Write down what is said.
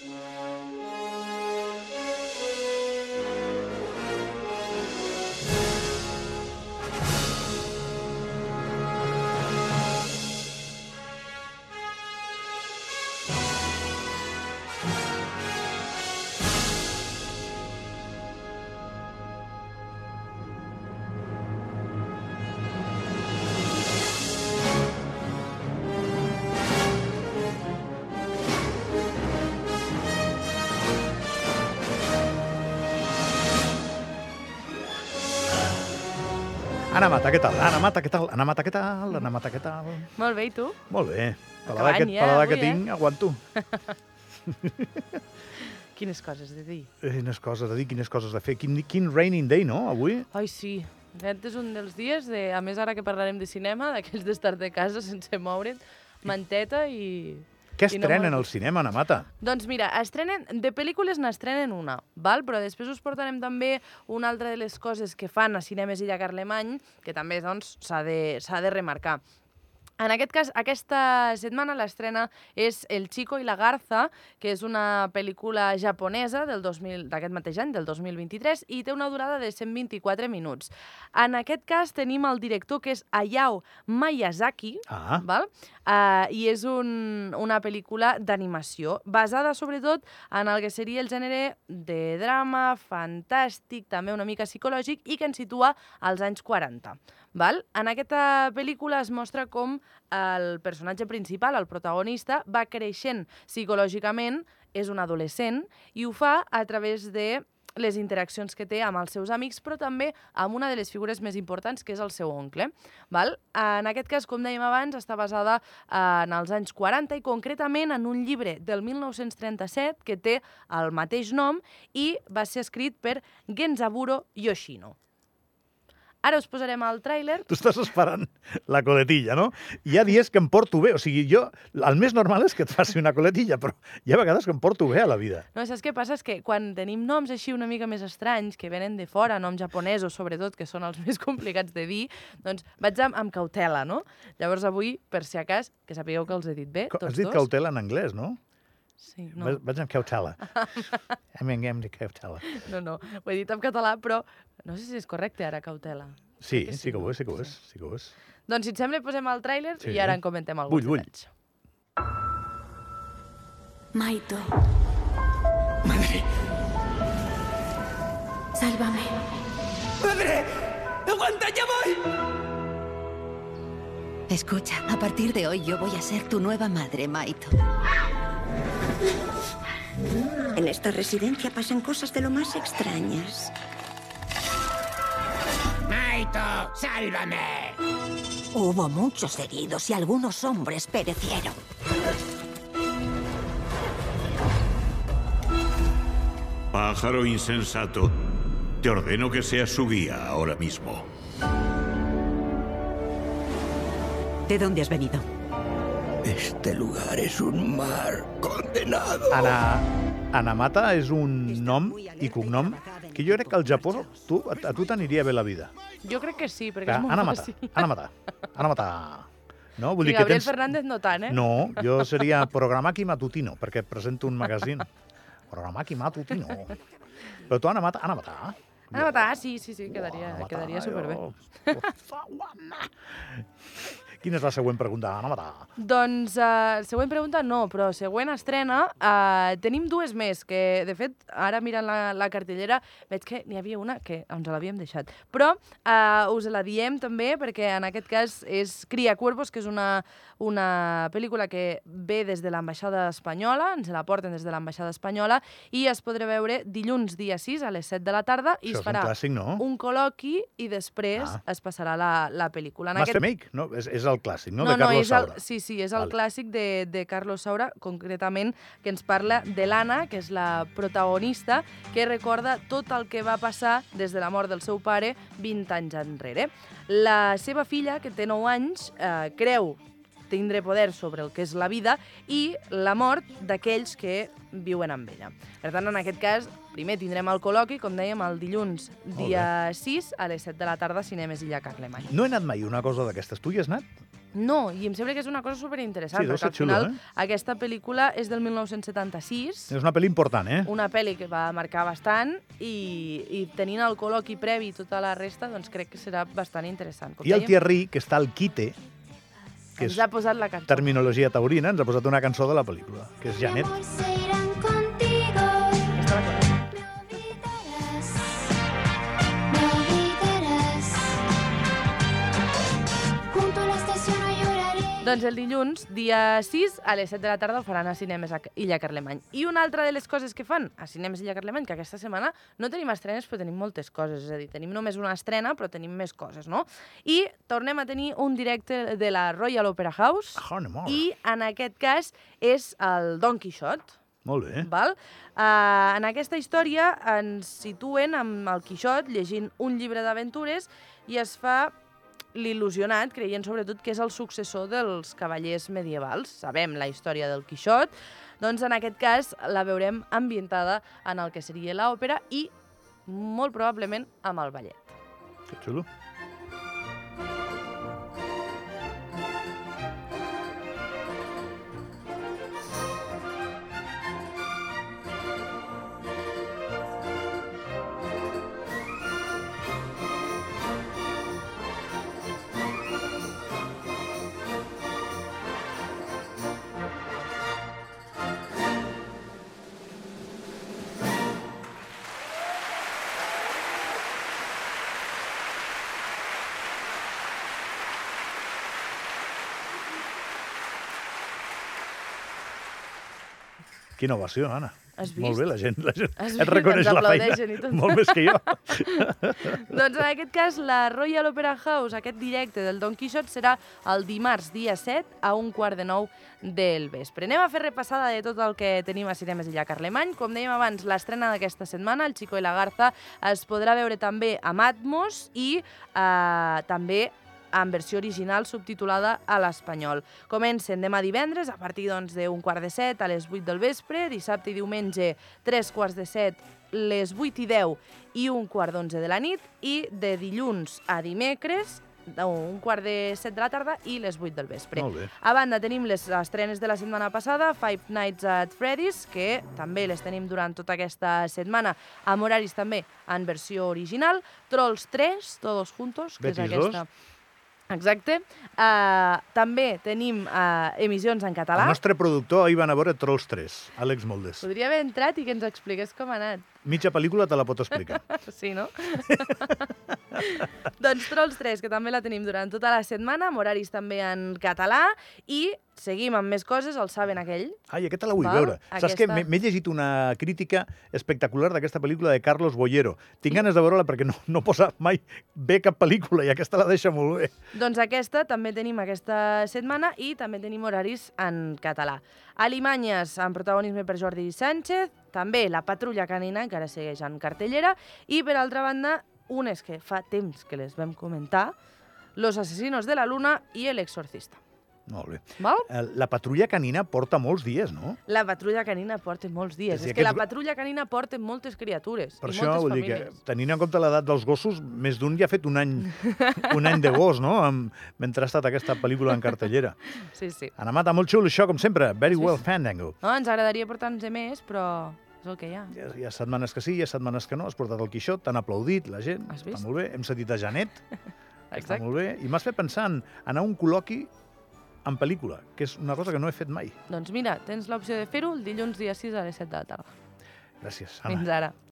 Thank. Anna Mata, què tal? Anna Mata, què tal? Anna Mata, què tal? Anna Mata, què tal? Molt bé, i tu? Molt bé. Paladar, que, ja, avui, que tinc, aguanto. Quines coses de dir. Eh, Quines coses de dir, quines coses de fer. Quin, quin raining day, no, avui? Ai, sí. Aquest és un dels dies, de, a més ara que parlarem de cinema, d'aquells d'estar de casa sense moure't, manteta i... Què no estrenen molt- al cinema, Anna Mata? Doncs mira, estrenen, de pel·lícules n'estrenen una, val? però després us portarem també una altra de les coses que fan a Cinemes Illa Carlemany, que també doncs, s'ha de, s'ha de remarcar. En aquest cas, aquesta setmana l'estrena és El Chico i la Garza, que és una pel·lícula japonesa del 2000 d'aquest mateix any, del 2023, i té una durada de 124 minuts. En aquest cas tenim el director, que és Hayao Miyazaki, Ah, val? Uh, i és un, una pel·lícula d'animació, basada sobretot en el que seria el gènere de drama, fantàstic, també una mica psicològic, i que ens situa als anys 40. Val? En aquesta pel·lícula es mostra com el personatge principal, el protagonista, va creixent psicològicament, és un adolescent, i ho fa a través de les interaccions que té amb els seus amics, però també amb una de les figures més importants, que és el seu oncle. Val? En aquest cas, com dèiem abans, està basada eh, en els anys 40 i concretament en un llibre del 1937 que té el mateix nom i va ser escrit per Genzaburo Yoshino. Ara us posarem el tràiler. tu estàs esperant la coletilla, no? Hi ha dies que em porto bé, o sigui, jo, el més normal és que et faci una coletilla, però hi ha vegades que em porto bé a la vida. No, saps què passa? És que quan tenim noms així una mica més estranys, que venen de fora, noms japonesos sobretot, que són els més complicats de dir, doncs vaig amb, amb cautela, no? Llavors avui, per si acas, que sapigueu que els he dit bé, tots Has dit dos. cautela en anglès, no? Sí, no, Vaig, vaig amb cautela. In de cautela. no, no, ho he dit en català, però no sé si és correcte ara, cautela. Sí, que sí, sí, que ho és, sí que ho és, Sí. sí que ho és. Doncs, si et sembla, posem el tràiler Sí. i ara en comentem alguns Vull, vull. detalls. Maito, Madre, sálvame. madre, aguanta, ya voy. Escucha, a partir de hoy yo voy a ser tu nueva madre, Maito. En esta residencia pasan cosas de lo más extrañas. Maito, sálvame. Hubo muchos heridos y algunos hombres perecieron. Pájaro insensato, te ordeno que seas su guía ahora mismo. ¿De dónde has venido? Este lugar es un mar condenado. Ana, Anamata és un nom i cognom que jo crec que al Japó tu, a, a tu t'aniria bé la vida. Jo crec que sí, perquè és molt Anamata, fàcil. Anamata, Anamata. No? Vull Sí, dir que Gabriel tens... Fernández no tant, eh? No, jo seria Programaki Matutino, perquè presento un magazín. Programaki Matutino. Però tu, Anamata, Anamata. Anamata, sí, sí, sí, quedaria, Anamata, quedaria superbé. jo- Por favor, Anna. Quina és la següent pregunta, Anamata? Doncs, uh, següent pregunta no, però següent estrena. Uh, tenim dues més, que de fet, ara mirant la, la cartellera, veig que n'hi havia una que ens l'havíem deixat. Però uh, us la diem també perquè en aquest cas és Cria Cuervos, que és una, una pel·lícula que ve des de l'ambaixada espanyola, ens la porten des de l'ambaixada espanyola, i es podrà veure dilluns dia 6 a les 7 de la tarda i Això es un farà clàssic, no? un col·loqui i després Ah. es passarà la, la pel·lícula. En Master Make, no? És, és el clàssic, no? no, de Carlos no, és el, Saura. sí, sí, és el Vale. clàssic de, de Carlos Saura, concretament, que ens parla de l'Anna, que és la protagonista, que recorda tot el que va passar des de la mort del seu pare 20 anys enrere. La seva filla, que té 9 anys, eh, creu tindre poder sobre el que és la vida i la mort d'aquells que viuen amb ella. Per tant, en aquest cas, primer tindrem el col·loqui, com dèiem, el dilluns, dia 6, a les 7 de la tarda, Cinemes Illa Carlemany. No he anat mai una cosa d'aquestes. Tu hi has anat? No, i em sembla que és una cosa superinteressant, Sí, perquè al xulo, final eh? aquesta pel·lícula és del 1976, És una pel·li important, eh? una pel·li que va marcar bastant i, i tenint el col·loqui previ i tota la resta, doncs crec que serà bastant interessant. Com I el dèiem, Thierry, que està al quite, que ens és ha posat la cançó. terminologia taurina, ens ha posat una cançó de la pel·lícula, que és Janet. Doncs el dilluns, dia 6, a les 7 de la tarda, el faran a Cinemes a Illa Carlemany. I una altra de les coses que fan a Cinemes Illa Carlemany, que aquesta setmana no tenim estrenes, però tenim moltes coses. És a dir, tenim només una estrena, però tenim més coses, no? I tornem a tenir un directe de la Royal Opera House, Hornemore. i en aquest cas és el Don Quixot, Molt bé. Val? Uh, en aquesta història ens situen amb el Quixot llegint un llibre d'aventures i es fa l'il·lusionat, creient sobretot que és el successor dels cavallers medievals. Sabem la història del Quixot, doncs en aquest cas la veurem ambientada en el que seria l'òpera i molt probablement amb el ballet. Que xulo. Quina ovació, Anna. Has Molt vist? bé, la gent, la gent Has et vist? reconeix Ens la feina aplaudeixen i tot. molt més que jo. Doncs en aquest cas, la Royal Opera House, aquest directe del Don Quixot, serà el dimarts, dia 7, a un quart de nou del vespre. Anem a fer repassada de tot el que tenim a Cinemes Illa Carlemany. Com dèiem abans, l'estrena d'aquesta setmana, El Chico i la Garza, es podrà veure també a Matmos i eh, també en versió original subtitulada a l'espanyol. Comencen demà divendres a partir doncs, d'un quart de set a les 8 del vespre, dissabte i diumenge tres quarts de set, les 8 i 10 i un quart d'onze de la nit i de dilluns a dimecres un quart de set de la tarda i les 8 del vespre. Molt bé. A banda, tenim les estrenes de la setmana passada, Five Nights at Freddy's, que també les tenim durant tota aquesta setmana, amb horaris també en versió original, Trolls 3, todos juntos, que és Betis aquesta... Exacte. Uh, també tenim uh, emissions en català. El nostre productor ahir va anar a veure Trolls 3, Àlex Moldes. Podria haver entrat i que ens expliqués com ha anat. Mitja pel·lícula te la pot explicar. Sí, no? doncs Trolls 3, que també la tenim durant tota la setmana, amb horaris també en català, i seguim amb més coses, el saben aquell. Ai, aquesta la vull Val, veure. Saps que aquesta- m'he m'he llegit una crítica espectacular d'aquesta pel·lícula de Carlos Bollero. Tinc ganes de veure-la perquè no, no posa mai bé cap pel·lícula i aquesta la deixa molt bé. Doncs aquesta també tenim aquesta setmana i també tenim horaris en català. Alimanyes, amb protagonisme per Jordi Sánchez, també La Patrulla Canina, que ara segueix en cartellera, i per altra banda, unes que fa temps que les vam comentar, Los asesinos de la luna i El exorcista. Molt bé. Val? Eh, La patrulla canina porta molts dies, no? La patrulla canina porta molts dies. És És que la patrulla canina porta moltes criatures Per i això, moltes vull dir que, famílies. tenint en compte l'edat dels gossos, més d'un ja ha fet un any, un any de gos, no?, amb, mentre ha estat aquesta pel·lícula en cartellera. Sí, sí. Ana Mata, molt xulo això, com sempre. Very Has well vist? fandango. No, ens agradaria portar-nos més, però és el que hi ha. Hi ha, hi ha setmanes que sí, hi ha setmanes que no. Has portat el Quixot, t'han aplaudit la gent. Has Està vist? molt bé. Hem sentit a Janet, està Exacte. molt bé. I m'has fet pensar en anar a un col·loqui en pel·lícula, que és una cosa que no he fet mai. Doncs mira, tens l'opció de fer-ho el dilluns dia 6 a les 7 de la tarda. Gràcies, Anna. Fins ara.